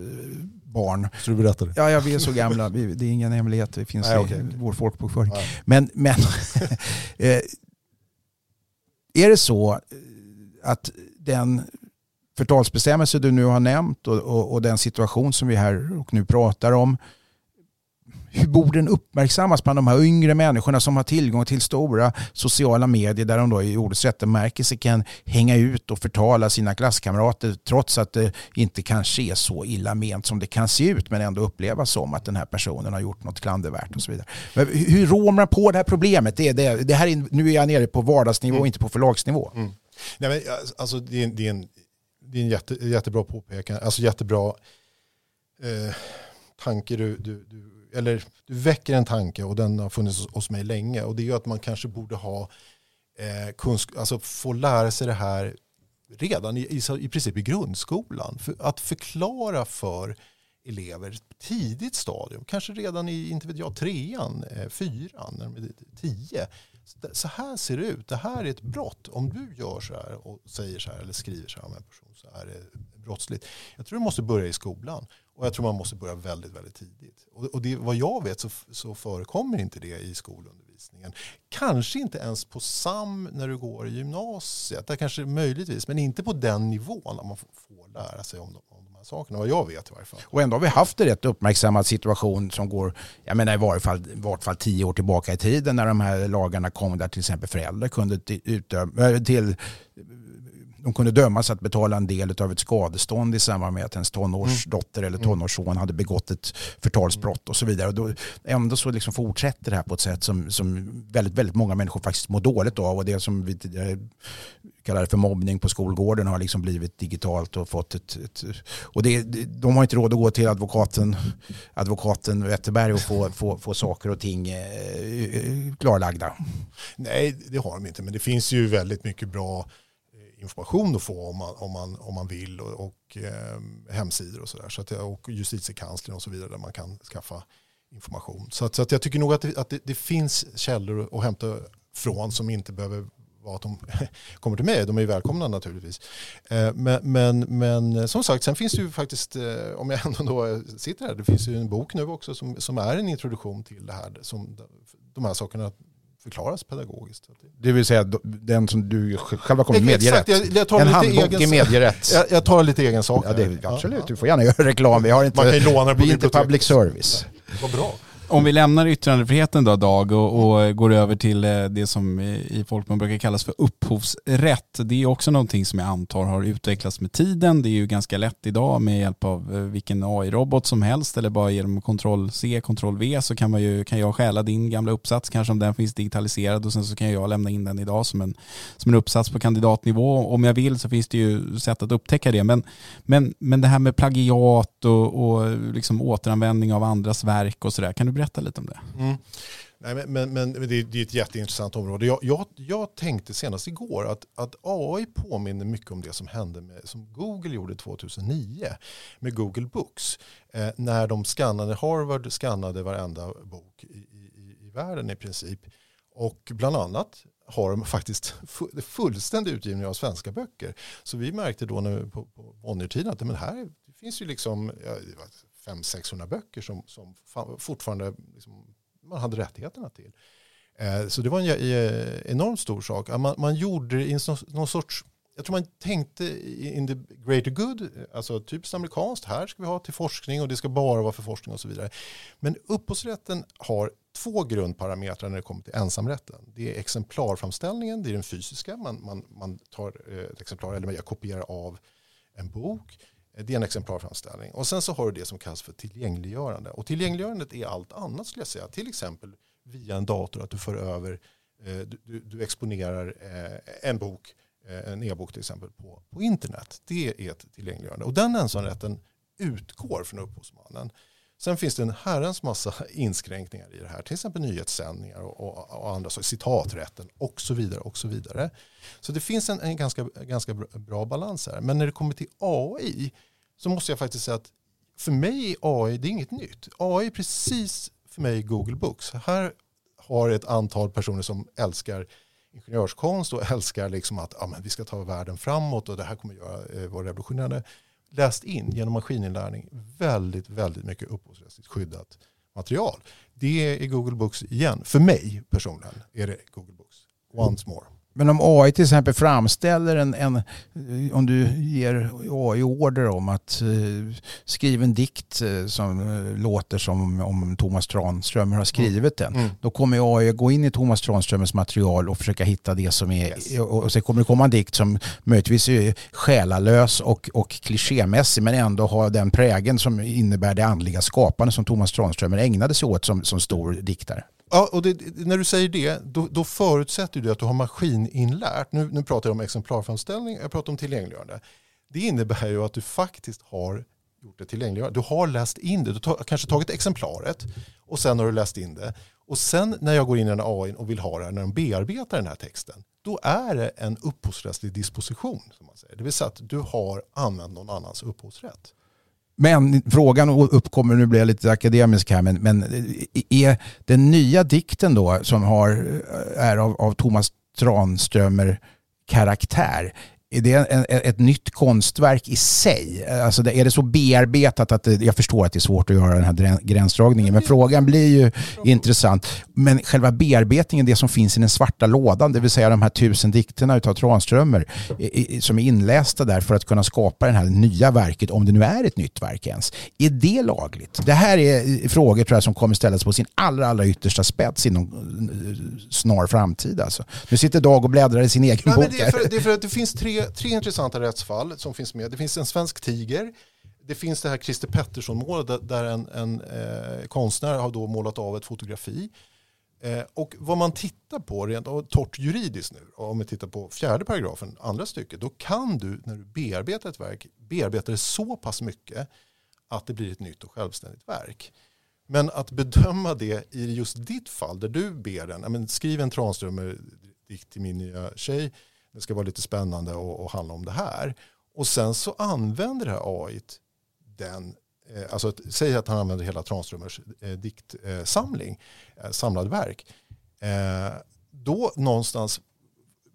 barn. Så du berättar Ja, ja, vi är så gamla. det är ingen hemlighet. Det finns Nej, okay. i vår folkbokföring. Nej. Men, men eh, är det så att den förtalsbestämmelse du nu har nämnt och, och, och, den situation som vi här och nu pratar om hur borde den uppmärksammas bland de här yngre människorna som har tillgång till stora sociala medier där de då i ordets rätta bemärkelse kan hänga ut och förtala sina klasskamrater trots att det inte kanske är så illa ment som det kan se ut men ändå upplevas som att den här personen har gjort något klandervärt och så vidare. Men hur rår man på det här problemet? Det det, det här är, nu är jag nere på vardagsnivå mm. och inte på förlagsnivå. Mm. Nej, men, alltså, det, är, det, är en, det är en jätte, jättebra påpekande, alltså jättebra eh, tanke du, du, du eller du väcker en tanke och den har funnits hos mig länge och det är ju att man kanske borde ha eh, kunsk alltså få lära sig det här redan i, i, i princip i grundskolan. För att förklara för elever tidigt stadium, kanske redan i inte vet jag, trean, eh, fyran, när de är tio. Så här ser det ut, det här är ett brott. Om du gör så här och säger så här eller skriver så här om en person så är det brottsligt. Jag tror det måste börja i skolan. Och jag tror man måste börja väldigt, väldigt tidigt. Och, och det, vad jag vet så, så förekommer inte det i skolundervisningen. Kanske inte ens på SAM när du går i gymnasiet. Där kanske möjligtvis, men inte på den nivån när man får, får lära sig om, om de här sakerna. Vad jag vet i varje fall. Och ändå har vi haft en rätt uppmärksammad situation som går, jag menar i varje fall, i varje fall tio år tillbaka i tiden när de här lagarna kom där till exempel föräldrar kunde äh, till, utöva, till de kunde dömas att betala en del av ett skadestånd i samband med att ens tonårsdotter eller mm. tonårsson hade begått ett förtalsbrott och så vidare. Och då, ändå så liksom fortsätter det här på ett sätt som, som väldigt, väldigt många människor faktiskt mår dåligt av. Och det som vi kallade för mobbning på skolgården har liksom blivit digitalt och fått ett... ett och det, de har inte råd att gå till advokaten, advokaten Wetterberg och få, få, få saker och ting eh, klarlagda. Nej, det har de inte. Men det finns ju väldigt mycket bra information att få om man, om man, om man vill och, och eh, hemsidor och sådär. Så att, och justitiekanslern och så vidare där man kan skaffa information. Så, att, så att jag tycker nog att, det, att det, det, finns källor att hämta från som inte behöver vara att de kommer till mig. De är ju välkomna naturligtvis. Eh, men, men, men som sagt, sen finns det ju faktiskt, eh, om jag ändå då sitter här, det finns ju en bok nu också som, som är en introduktion till det här. Som, de här sakerna förklaras pedagogiskt. Det vill säga den som du själv har kommit med medierätt. jag, jag tar En handbok egen, i medierätt. jag, jag tar lite egen sak. Ja, det, absolut, Ja, du får gärna göra reklam. Vi, har inte, Man kan låna på vi är inte public service. Vad bra. Om vi lämnar yttrandefriheten då Dag och, och går över till eh, det som i folkmun brukar kallas för upphovsrätt. Det är också någonting som jag antar har utvecklats med tiden. Det är ju ganska lätt idag med hjälp av eh, vilken AI-robot som helst eller bara genom kontroll C, kontroll V så kan, man ju, kan jag stjäla din gamla uppsats kanske om den finns digitaliserad och sen så kan jag lämna in den idag som en, som en uppsats på kandidatnivå. Om jag vill så finns det ju sätt att upptäcka det. Men, men, men det här med plagiat och, och liksom återanvändning av andras verk och sådär, kan du berätta lite om det? Mm. Nej, men men, men det, är, det är ett jätteintressant område. Jag, jag, jag tänkte senast igår att, att AI påminner mycket om det som hände med, som Google gjorde 2009 med Google Books. Eh, när de skannade, Harvard skannade varenda bok i, i, i världen i princip. Och bland annat har de faktiskt fullständig utgivning av svenska böcker. Så vi märkte då när, på, på Bonniertiden att men här det finns ju liksom ja, 500-600 böcker som, som fortfarande liksom, man hade rättigheterna till. Eh, så det var en eh, enormt stor sak. Man, man gjorde det i någon sorts, jag tror man tänkte in the greater good, alltså typiskt amerikanskt, här ska vi ha till forskning och det ska bara vara för forskning och så vidare. Men upphovsrätten har två grundparametrar när det kommer till ensamrätten. Det är exemplarframställningen, det är den fysiska, man, man, man tar ett exemplar, eller jag kopierar av en bok. Det är en exemplarframställning. Och sen så har du det som kallas för tillgängliggörande. Och tillgängliggörandet är allt annat skulle jag säga. Till exempel via en dator att du för över, eh, du, du, du exponerar eh, en bok, eh, en e-bok till exempel på, på internet. Det är ett tillgängliggörande. Och den ensamrätten utgår från upphovsmannen. Sen finns det en herrans massa inskränkningar i det här. Till exempel nyhetssändningar och, och, och andra saker. Citaträtten och så vidare. och så vidare. Så det finns en, en ganska, ganska bra- bra balans här. Men när det kommer till AI så måste jag faktiskt säga att för mig är AI, det är inget nytt. AI är precis för mig Google Books. Här har ett antal personer som älskar ingenjörskonst och älskar liksom att ja, men vi ska ta världen framåt och det här kommer göra, eh, vara revolutionerande. Läst in genom maskininlärning väldigt, väldigt mycket upphovsrättsligt skyddat material. Det är Google Books igen. För mig personligen är det Google Books. Once more. Men om AI till exempel framställer en, en eh, om du ger AI order om att eh, skriva en dikt eh, som eh, låter som om Thomas Tranströmer har skrivit den. Mm. Då kommer AI gå in i Thomas Tranströmers material och försöka hitta det som är, Yes. och, och sen kommer det komma en dikt som möjligtvis är själalös och, och klichémässig men ändå har den prägen som innebär det andliga skapande som Thomas Tranströmer ägnade sig åt som, som stor diktare. Ja, och det, när du säger det, då, då förutsätter du att du har maskininlärt. Nu, nu pratar jag om exemplarframställning, jag pratar om tillgängliggörande. Det innebär ju att du faktiskt har gjort det tillgängliggörande. Du har läst in det, du har kanske tagit exemplaret och sen har du läst in det. Och sen när jag går in i den här AI och vill ha det här, när de bearbetar den här texten, då är det en upphovsrättslig disposition. Som man säger. Det vill säga att du har använt någon annans upphovsrätt. Men frågan uppkommer, nu blir jag lite akademisk här, men, men är den nya dikten då som har, eh, är av, av Thomas Tranströmer karaktär, är det en, ett nytt konstverk i sig? Alltså är det så bearbetat att det, jag förstår att det är svårt att göra den här gränsdragningen, men frågan blir ju intressant. Men själva bearbetningen, det som finns i den svarta lådan, det vill säga de här tusen dikterna utav Tranströmer, som är inlästa där för att kunna skapa det här nya verket, om det nu är ett nytt verk ens. Är det lagligt? Det här är frågor tror jag som kommer ställas på sin allra, allra yttersta spets inom eh, snar framtid. Alltså. Nu sitter Dag och bläddrar i sin egen Nej, bok. det, är för, det är för att det finns tre, tre intressanta rättsfall som finns med. Det finns en svensk tiger. Det finns det här Christer Pettersson-målet där, en, en eh, konstnär har då målat av ett fotografi. Eh, och vad man tittar på rent och torrt juridiskt nu, om vi tittar på fjärde paragrafen, andra stycket, då kan du när du bearbetar ett verk bearbeta det så pass mycket att det blir ett nytt och självständigt verk. Men att bedöma det i just ditt fall där du ber den, men skriv en Tranströmer-dikt till min nya tjej, det ska vara lite spännande och, och handla om det här. Och sen så använder det här AI den, eh, alltså att, säg att han använder hela Tranströmers eh, diktsamling, eh, samlad verk. Eh, då någonstans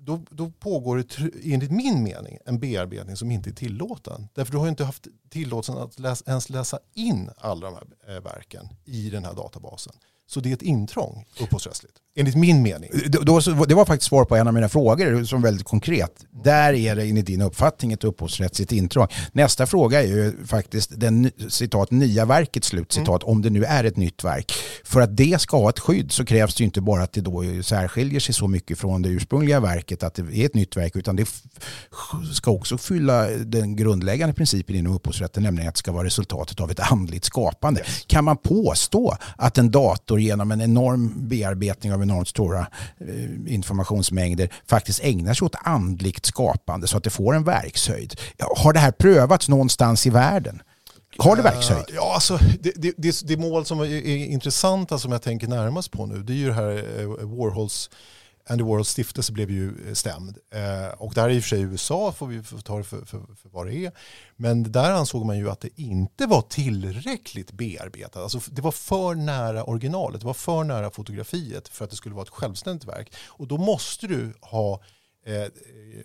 då, då pågår det enligt min mening en bearbetning som inte är tillåten. Därför du har ju inte haft tillåtelsen att läsa, ens läsa in alla de här eh, verken i den här databasen. Så det är ett intrång upphovsrättsligt. Enligt min mening. Då, det var faktiskt svar på en av mina frågor som är väldigt konkret. Där är det enligt din uppfattning ett upphovsrättsligt intrång. Nästa fråga är ju faktiskt den citat nya verket slutcitat mm. om det nu är ett nytt verk. För att det ska ha ett skydd så krävs det ju inte bara att det då särskiljer sig så mycket från det ursprungliga verket att det är ett nytt verk utan det ska också fylla den grundläggande principen inom upphovsrätten nämligen att det ska vara resultatet av ett andligt skapande. Yes. Kan man påstå att en dator genom en enorm bearbetning av enormt stora eh, informationsmängder faktiskt ägnar sig åt andligt skapande så att det får en verkshöjd. Har det här prövats någonstans i världen? Har det verkshöjd? Uh, ja, alltså, det, det, det, det, mål som är, intressanta som jag tänker närmast på nu det är ju det här uh, Warhols Andy Warhols stiftelse blev ju eh, stämd. Eh, och där är i och för sig USA, får vi ta det för, för, för, vad det är. Men där ansåg man ju att det inte var tillräckligt bearbetat. Alltså det var för nära originalet, det var för nära fotografiet för att det skulle vara ett självständigt verk. Och då måste du ha eh,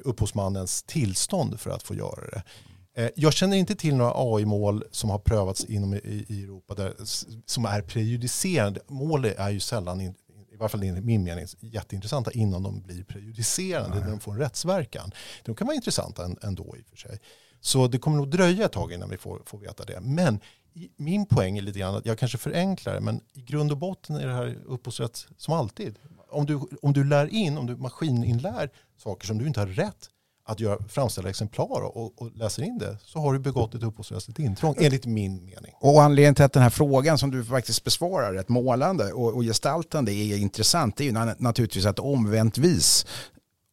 upphovsmannens tillstånd för att få göra det. Eh, jag känner inte till några AI-mål som har prövats inom i, i Europa där, som är prejudicerande. Mål är ju sällan in, varje fall enligt min mening, jätteintressanta innan de blir prejudicerande, när de får en rättsverkan. De kan vara intressanta ändå i och för sig. Så det kommer nog dröja ett tag innan vi får, får veta det. Men min poäng är lite grann att jag kanske förenklar det, men i grund och botten är det här upphovsrätt som alltid. Om du, om du lär in, om du maskininlär saker som du inte har rätt att göra, framställa exemplar och, och läser in det så har du begått ett upphovsrättsligt intrång enligt min mening. Och anledningen till att den här frågan som du faktiskt besvarar rätt målande och, och gestaltande är intressant det är ju naturligtvis att omväntvis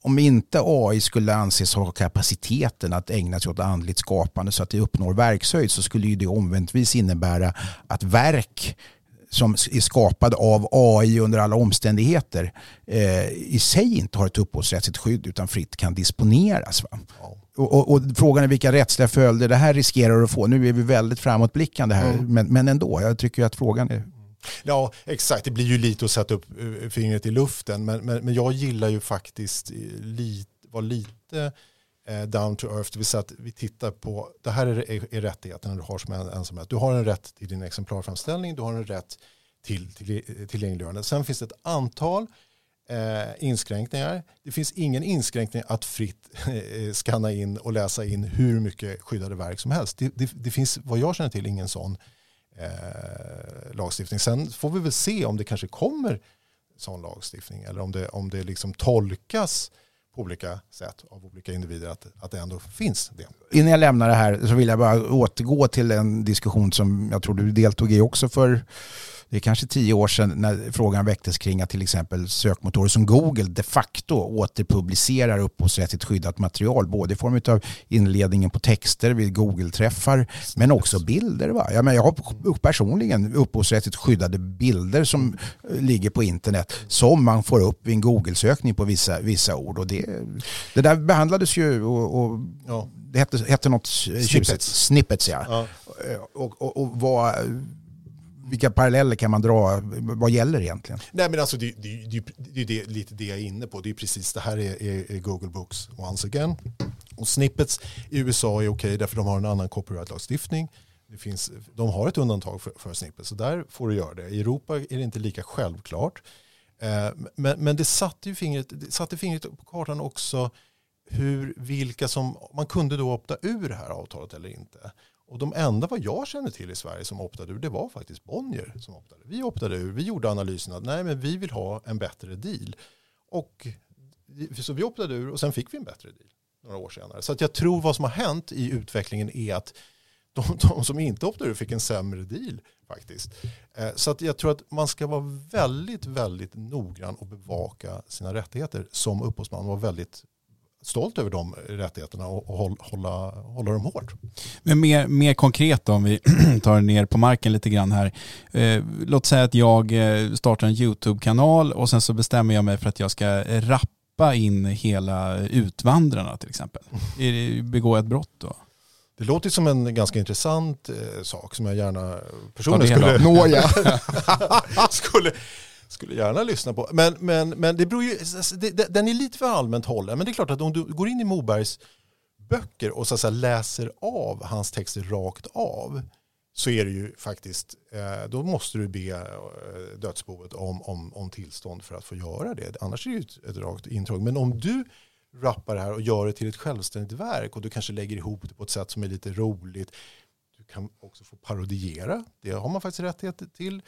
om inte AI skulle anses ha kapaciteten att ägna sig åt andligt skapande så att det uppnår verkshöjd så skulle ju det omväntvis innebära att verk som är skapad av AI under alla omständigheter eh, i sig inte har ett upphovsrättsligt skydd utan fritt kan disponeras. Va? Ja. Och, och, och, frågan är vilka rättsliga följder det här riskerar att få. Nu är vi väldigt framåtblickande här, mm. men, men ändå. Jag tycker att frågan är Ja, exakt. Det blir ju lite att sätta upp eh, fingret i luften. Men, men, men jag gillar ju faktiskt lite, var lite eh, Eh, down to earth. Det vill säga att vi tittar på, det här är, är, är rättigheterna du har som en, ensamhet. Du har en rätt till din exemplarframställning, du har en rätt till, till eh, tillgängliggörande. Sen finns det ett antal eh, inskränkningar. Det finns ingen inskränkning att fritt eh, eh skanna in och läsa in hur mycket skyddade verk som helst. Det, det, det finns vad jag känner till ingen sån eh, lagstiftning. Sen får vi väl se om det kanske kommer sån lagstiftning eller om det, om det liksom tolkas på olika sätt av olika individer att, att det ändå finns det. Innan jag lämnar det här så vill jag bara återgå till en diskussion som jag tror du deltog i också för det är kanske tio år sedan när frågan väcktes kring att till exempel sökmotorer som Google de facto återpublicerar upphovsrättsligt skyddat material både i form av inledningen på texter vid Google-träffar men också bilder. Va? Jag, menar, jag har personligen upphovsrättsligt skyddade bilder som ligger på internet som man får upp vid en Google-sökning på vissa, vissa ord. Och det, det där behandlades ju och, och ja. det hette, hette något snippets. snippets ja. ja. Och, och, och var vilka paralleller kan man dra? Vad gäller egentligen? Nej, men alltså, det, det, det, det är det, lite det jag är inne på. Det är precis det här är, är, är Google Books once again. Och snippets i USA är okej okay därför de har en annan copyrightlagstiftning. Det finns, de har ett undantag för, för snippets så där får du göra det. I Europa är det inte lika självklart. Eh, men, men det satte ju fingret, det satte fingret på kartan också hur, vilka som, man kunde då opta ur det här avtalet eller inte. Och de enda vad jag känner till i Sverige som optade ur det var faktiskt Bonnier som optade. Vi optade ur, vi gjorde analysen att nej men vi vill ha en bättre deal. Och så vi optade ur och sen fick vi en bättre deal några år senare. Så att jag tror vad som har hänt i utvecklingen är att de, de som inte optade ur fick en sämre deal faktiskt. Eh, så att jag tror att man ska vara väldigt, väldigt noggrann och bevaka sina rättigheter som upphovsman. Vara väldigt stolt över de rättigheterna och, hålla, hålla dem hårt. Men mer, mer konkret då, om vi tar ner på marken lite grann här. Eh, låt säga att jag eh, startar en YouTube-kanal och sen så bestämmer jag mig för att jag ska rappa in hela Utvandrarna till exempel. Är begår jag ett brott då? Det låter som en ganska intressant eh, sak som jag gärna personligen skulle, Nåja. skulle, skulle gärna lyssna på. Men, men, men det beror ju, det, den är lite för allmänt hållen. Men det är klart att om du går in i Mobergs böcker och så säga, läser av hans texter rakt av så är det ju faktiskt, eh, då måste du be eh, dödsboet om, om, om tillstånd för att få göra det. Annars är det ju ett, ett rakt intrång. Men om du rappar det här och gör det till ett självständigt verk och du kanske lägger ihop det på ett sätt som är lite roligt. Du kan också få parodiera, det har man faktiskt rättighet till.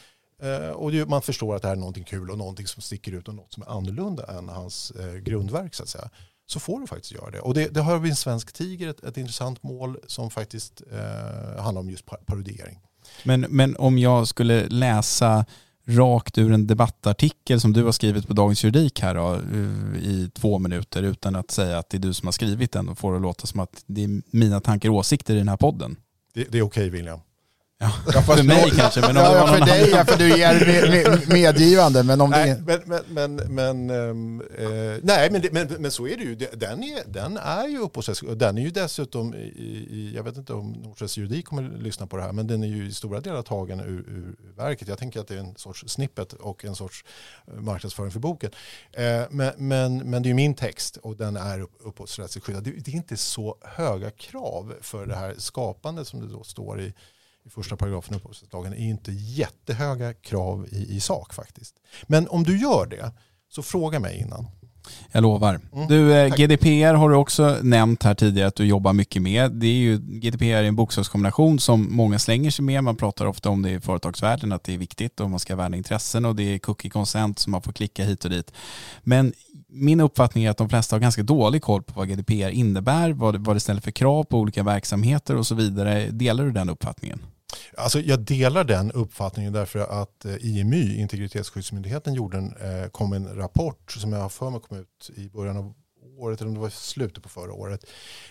Eh, och man förstår att det här är någonting kul och någonting som sticker ut och något som är annorlunda än hans eh, grundverk så att säga. Så får du faktiskt göra det. Och det, det har vi en svensk tiger, ett, ett intressant mål som faktiskt eh, handlar om just parodiering. Men, men om jag skulle läsa rakt ur en debattartikel som du har skrivit på Dagens Juridik här då, eh, i två minuter utan att säga att det är du som har skrivit den och får det låta som att det är mina tankar och åsikter i den här podden. Det, det är okej okay, William. Ja, för mig kanske. Men ja, ja, för dig, ja, för du är medgivande. Men om nej, det... men, men, men, um, uh, nej, men, men, men så är det ju. Den är, den är ju upphovsrättslig. Den är ju dessutom, i, i, jag vet inte om Norstedts juridik kommer att lyssna på det här, men den är ju i stora delar tagen ur, ur, verket. Jag tänker att det är en sorts snippet och en sorts eh, marknadsföring för boken. Uh, men, men, men det är ju min text och den är upp, upphovsrättsligt skyddad. Det, det är inte så höga krav för det här skapandet som det då står i i första paragrafen i upphovsrättslagen är inte jättehöga krav i, i sak faktiskt. Men om du gör det, så fråga mig innan. Jag lovar. Mm, du, eh, GDPR har du också nämnt här tidigare att du jobbar mycket med. Det är ju, GDPR är en bokstavskombination som många slänger sig med. Man pratar ofta om det i företagsvärlden att det är viktigt och man ska värna intressen och det är cookie consent som man får klicka hit och dit. Men min uppfattning är att de flesta har ganska dålig koll på vad GDPR innebär, vad det, vad det ställer för krav på olika verksamheter och så vidare. Delar du den uppfattningen? Alltså jag delar den uppfattningen därför att eh, IMY, Integritetsskyddsmyndigheten, gjorde en, eh, kom en rapport som jag har för mig kom ut i början av året, eller om det var slutet på förra året,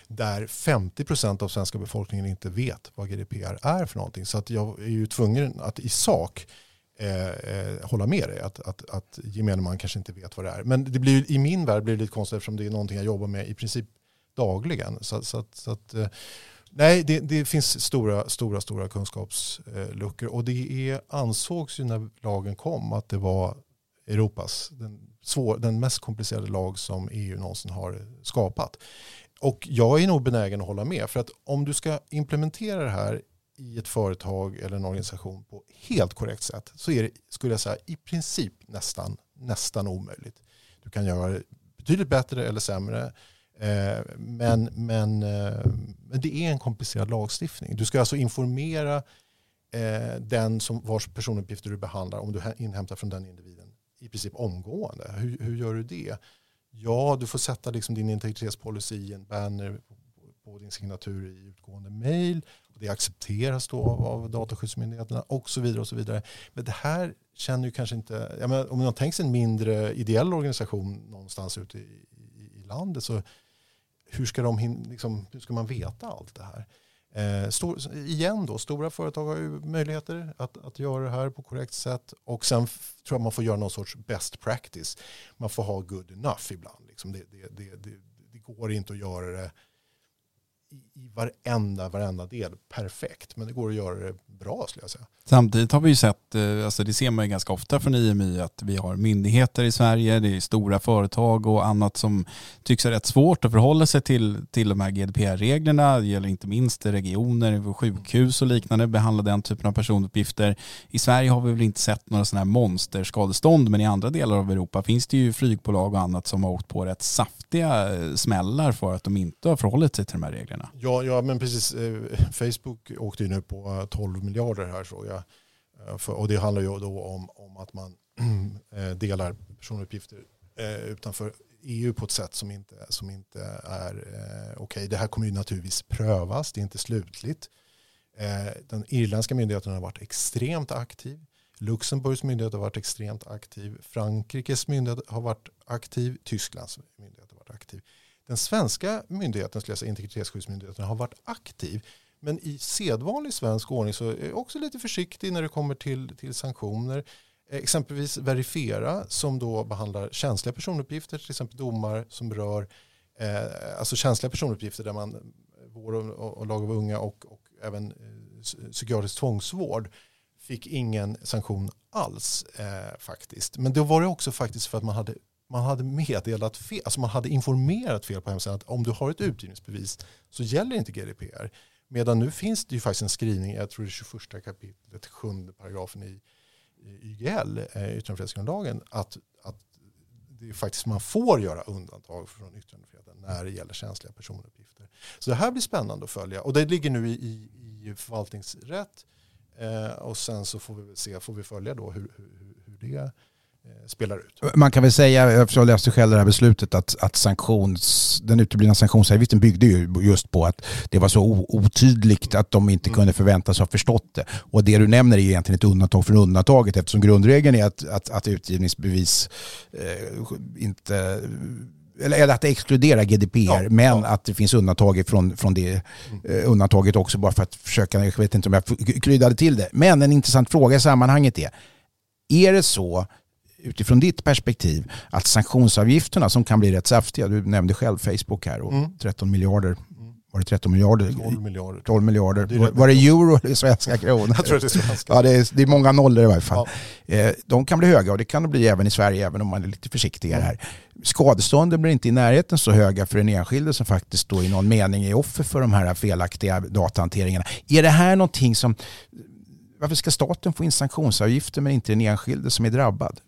där 50% av svenska befolkningen inte vet vad GDPR är för någonting. Så att jag är ju tvungen att i sak eh, eh, hålla med dig, att, att, att gemene man kanske inte vet vad det är. Men det blir, i min värld blir det lite konstigt eftersom det är någonting jag jobbar med i princip dagligen. Så, så, så att, eh, Nej, det, det, finns stora, stora, stora kunskapsluckor och det är, ansågs ju när lagen kom att det var Europas, den, svår, den mest komplicerade lag som EU någonsin har skapat. Och jag är nog benägen att hålla med för att om du ska implementera det här i ett företag eller en organisation på helt korrekt sätt så är det, skulle jag säga, i princip nästan, nästan omöjligt. Du kan göra det betydligt bättre eller sämre Eh, Eh, men, men, eh, men det är en komplicerad lagstiftning. Du ska alltså informera eh, den som vars personuppgifter du behandlar om du inhämtar från den individen i princip omgående. Hur, hur gör du det? Ja, du får sätta liksom din integritetspolicy i en banner på din signatur i utgående mail. Det accepteras då av dataskyddsmyndigheterna och så vidare. och så vidare. Men det här känner ju kanske inte, menar, om man tänker sig en mindre ideell organisation någonstans ute i, i, i landet så hur ska, de, liksom, hur ska man veta allt det här? Eh, stor, igen då, stora företag har ju möjligheter att, att göra det här på korrekt sätt. Och sen tror jag man får göra någon sorts best practice. Man får ha good enough ibland. Liksom det, det, det, det, det går inte att göra det i varenda, varenda del perfekt. Men det går att göra det bra skulle jag säga. Samtidigt har vi ju sett, eh, alltså det ser man ju ganska ofta från IMI, att vi har myndigheter i Sverige, det är stora företag och annat som tycks ha rätt svårt att förhålla sig till, till de här GDPR-reglerna. Det gäller inte minst regioner, sjukhus och liknande, behandla den typen av personuppgifter. I Sverige har vi väl inte sett några sådana här monsterskadestånd, men i andra delar av Europa finns det ju flygbolag och annat som har åkt på rätt saftiga eh, smällar för att de inte har förhållit sig till de här reglerna. Ja, ja men precis. Eh, Facebook åkte ju nu på eh, 12 miljarder här såg jag. Eh, och det handlar ju då om, om att man delar personuppgifter utanför EU på ett sätt som inte, som inte är okej. Okay. Det här kommer ju naturligtvis prövas, det är inte slutligt. Den irländska myndigheten har varit extremt aktiv. Luxemburgs myndighet har varit extremt aktiv. Frankrikes myndighet har varit aktiv. Tysklands myndighet har varit aktiv. Den svenska myndigheten, skulle jag säga, integritetsskyddsmyndigheten, har varit aktiv men i sedvanlig svensk ordning så är jag också lite försiktig när det kommer till, till sanktioner. Exempelvis Verifiera som då behandlar känsliga personuppgifter, till exempel domar som rör, eh, alltså känsliga personuppgifter där man vård och, och lag av unga och, och även eh, psykiatrisk tvångsvård fick ingen sanktion alls eh, faktiskt. Men då var det också faktiskt för att man hade man hade meddelat fel, alltså man hade informerat fel på hemsidan att om du har ett utgivningsbevis så gäller inte GDPR. Medan nu finns det ju faktiskt en skrivning, jag tror det är 21 kapitlet, 7 paragrafen i, i YGL, eh, yttrandefrihetsgrundlagen, att, att det är faktiskt man får göra undantag från yttrandefriheten när det gäller känsliga personuppgifter. Så det här blir spännande att följa och det ligger nu i, i, i förvaltningsrätt eh, och sen så får vi se, får vi följa då hur, hur, hur det spelar ut. Man kan väl säga, jag läste själv det här beslutet, att, att sanktions, den uteblivna sanktionsavgiften byggde ju just på att det var så otydligt att de inte kunde förväntas ha förstått det. Och det du nämner är egentligen ett undantag från undantaget eftersom grundregeln är att, att, att utgivningsbevis eh, inte eller att exkludera GDPR, ja, men ja. att det finns undantag från, från det eh, undantaget också bara för att försöka, jag vet inte om jag kryddade till det. Men en intressant fråga i sammanhanget är, är det så utifrån ditt perspektiv att sanktionsavgifterna som kan bli rätt saftiga, du nämnde själv Facebook här och mm. 13 miljarder var det 13 miljarder? 12 miljarder. 12 miljarder. Det var, var det euro eller svenska kronor? Jag tror det är svenska. Ja, det är, det är många nollor i varje fall. Ja. Eh, de kan bli höga och det kan det bli även i Sverige även om man är lite försiktigare här. Skadestånden blir inte i närheten så höga för den enskilde som faktiskt då i någon mening är offer för de här felaktiga datahanteringarna. Är det här någonting som varför ska staten få in sanktionsavgifter men inte den enskilde som är drabbad?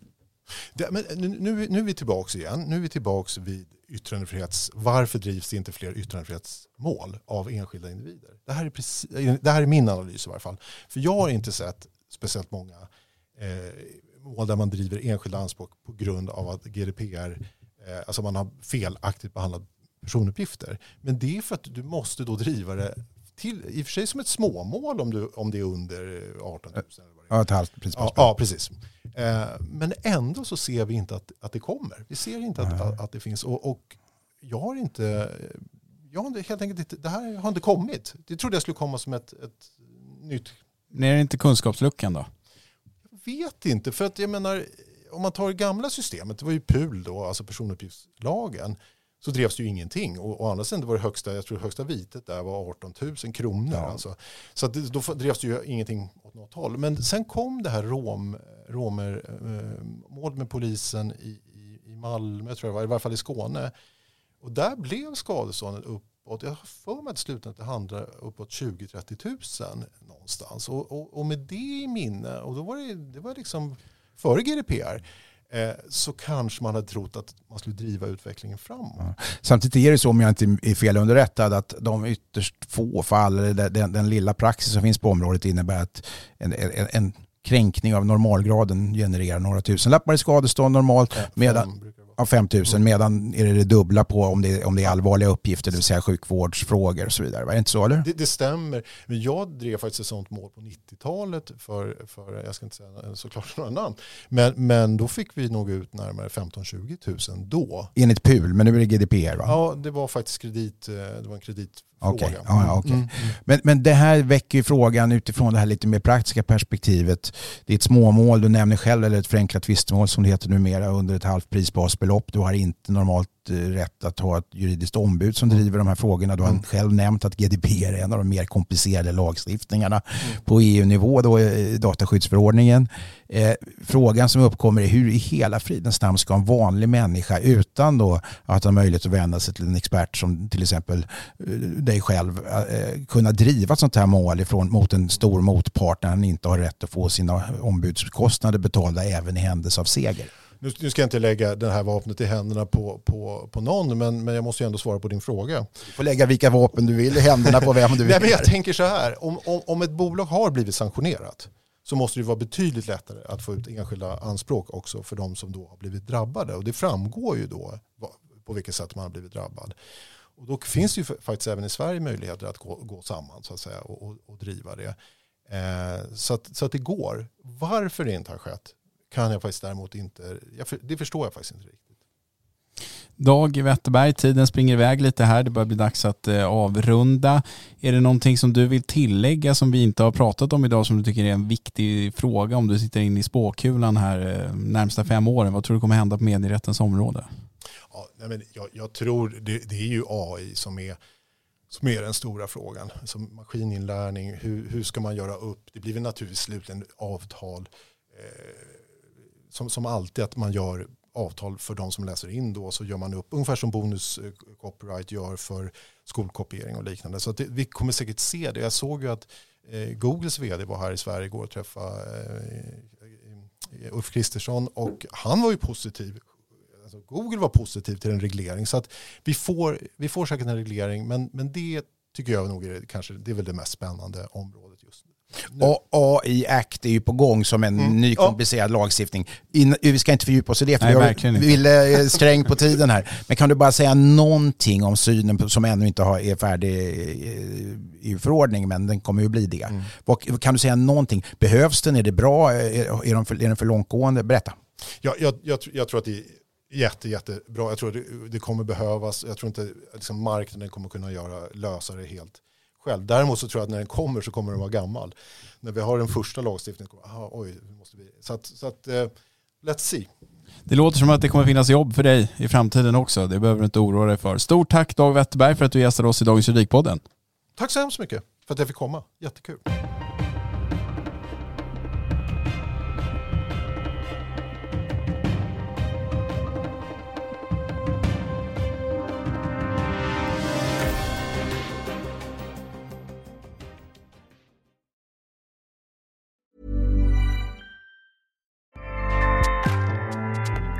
Det, men nu, nu är vi tillbaka igen. Nu är vi tillbaka vid yttrandefrihets... Varför drivs det inte fler yttrandefrihetsmål av enskilda individer? Det här är, precis, det här är min analys i varje fall. För jag har inte sett speciellt många eh, mål där man driver enskilda anspråk på grund av att GDPR, eh, alltså man har felaktigt behandlat personuppgifter. Men det är för att du måste då driva det till, i och för sig som ett småmål om, du, om det är under 18 000. Ja, ett halvt ja, ja, precis. Eh, men ändå så ser vi inte att, att det kommer. Vi ser inte att, att, att, det finns. Och, och, jag har inte, jag har helt enkelt inte, det här har inte kommit. Det trodde jag skulle komma som ett, ett nytt. Men är det inte kunskapsluckan då? Jag vet inte, för att jag menar, om man tar det gamla systemet, det var ju PUL då, alltså personuppgiftslagen så drevs det ju ingenting. Och å andra sidan var det högsta, jag tror högsta vitet där var 18 000 kronor. Ja. Alltså. Så att då drevs det ju ingenting åt något håll. Men sen kom det här rom, romermålet eh, med polisen i, i, i Malmö, tror jag var, i varje fall i Skåne. Och där blev skadeståndet uppåt, jag har för mig att slutändan det handlar uppåt 20-30 000 någonstans. Och, och, och, med det i minne, och då var det, det var liksom före GDPR, så kanske man hade trott att man skulle driva utvecklingen framåt. Ja. Samtidigt är det så, om jag inte är fel underrättad, att de ytterst få fall, eller den, den lilla praxis som finns på området innebär att en, en, en kränkning av normalgraden genererar några tusen lappar i skadestånd normalt. Medan, av 5 000 mm. medan är det det dubbla på om det, om det är allvarliga uppgifter, det vill säga sjukvårdsfrågor och så vidare. Var det inte så eller? Det, det stämmer. Men jag drev faktiskt ett sånt mål på 90-talet för, för, jag ska inte säga såklart några namn, men, men då fick vi nog ut närmare 15-20 000 då. Enligt PUL, men nu är det GDPR va? Ja, det var faktiskt kredit, eh, det var en kredit Okay. Ja, ja, okay. Mm. Men, men det här väcker ju frågan utifrån det här lite mer praktiska perspektivet. Det är ett småmål, du nämner själv, eller ett förenklat tvistemål som det heter numera, under ett halvt prisbasbelopp. Du har inte normalt rätt att ha ett juridiskt ombud som driver de här frågorna. Du har mm. själv nämnt att GDPR är en av de mer komplicerade lagstiftningarna mm. på EU-nivå, då, dataskyddsförordningen. Eh, frågan som uppkommer är hur i hela fridens namn ska en vanlig människa utan då att ha möjlighet att vända sig till en expert som till exempel eh, dig själv eh, kunna driva ett sånt här mål ifrån, mot en stor motpart när han inte har rätt att få sina ombudskostnader betalda även i händelse av seger nu, nu, ska jag inte lägga det här vapnet i händerna på, på, på någon, men, men jag måste ju ändå svara på din fråga. Du får lägga vilka vapen du vill i händerna på vem du vill. Nej, men jag tänker så här, om, om, om ett bolag har blivit sanktionerat så måste det vara betydligt lättare att få ut enskilda anspråk också för de som då har blivit drabbade. Och det framgår ju då på vilket sätt man har blivit drabbad. Och då finns det ju faktiskt även i Sverige möjligheter att gå, gå samman så att säga, och, och, och driva det. Eh, så, att, så att det går. Varför det inte har skett, kan jag faktiskt däremot inte, det förstår jag faktiskt inte riktigt. Dag Wetterberg, tiden springer iväg lite här. Det börjar bli dags att eh, avrunda. Är det någonting som du vill tillägga som vi inte har pratat om idag som du tycker är en viktig fråga om du sitter inne i spåkulan här eh, närmsta fem åren? Vad tror du kommer hända på medierättens område? Ja, nej men jag, jag tror det, det, är ju AI som är, som är den stora frågan. Som maskininlärning, hur, hur ska man göra upp? Det blir väl naturligtvis slutligen avtal. Eh, som, som alltid att man gör avtal för de som läser in då så gör man upp ungefär som Bonus eh, Copyright gör för skolkopiering och liknande. Så det, vi kommer säkert se det. Jag såg ju att eh, Googles vd var här i Sverige igår och träffade eh, eh, Ulf Kristersson och han var ju positiv. Alltså Google var positiv till en reglering så att vi får, vi får säkert en reglering men, men det tycker jag nog är, kanske, det är väl det mest spännande området just nu. Och AI Act är ju på gång som en mm. ny komplicerad lagstiftning. In, vi ska inte fördjupa oss i det för Nej, vi vill sträng på tiden här. Men kan du bara säga någonting om synen på, som ännu inte har, är färdig i förordning men den kommer ju bli det. Mm. Vad, kan du säga någonting? Behövs den? Är det bra? Är, är, de för, är den för långtgående? Berätta. Ja, jag, jag, jag tror att det är jätte, jättebra. Jag tror det, det kommer behövas. Jag tror inte liksom marknaden kommer kunna göra, lösa det helt själv. Däremot så tror jag att när den kommer så kommer den vara gammal. När vi har den första lagstiftningen, aha, oj, måste vi. Så att, så att uh, let's see. Det låter som att det kommer finnas jobb för dig i framtiden också. Det behöver du inte oroa dig för. Stort tack Dag Wetterberg för att du gästade oss i Dagens Juridikpodden. Tack så hemskt mycket för att jag fick komma. Jättekul.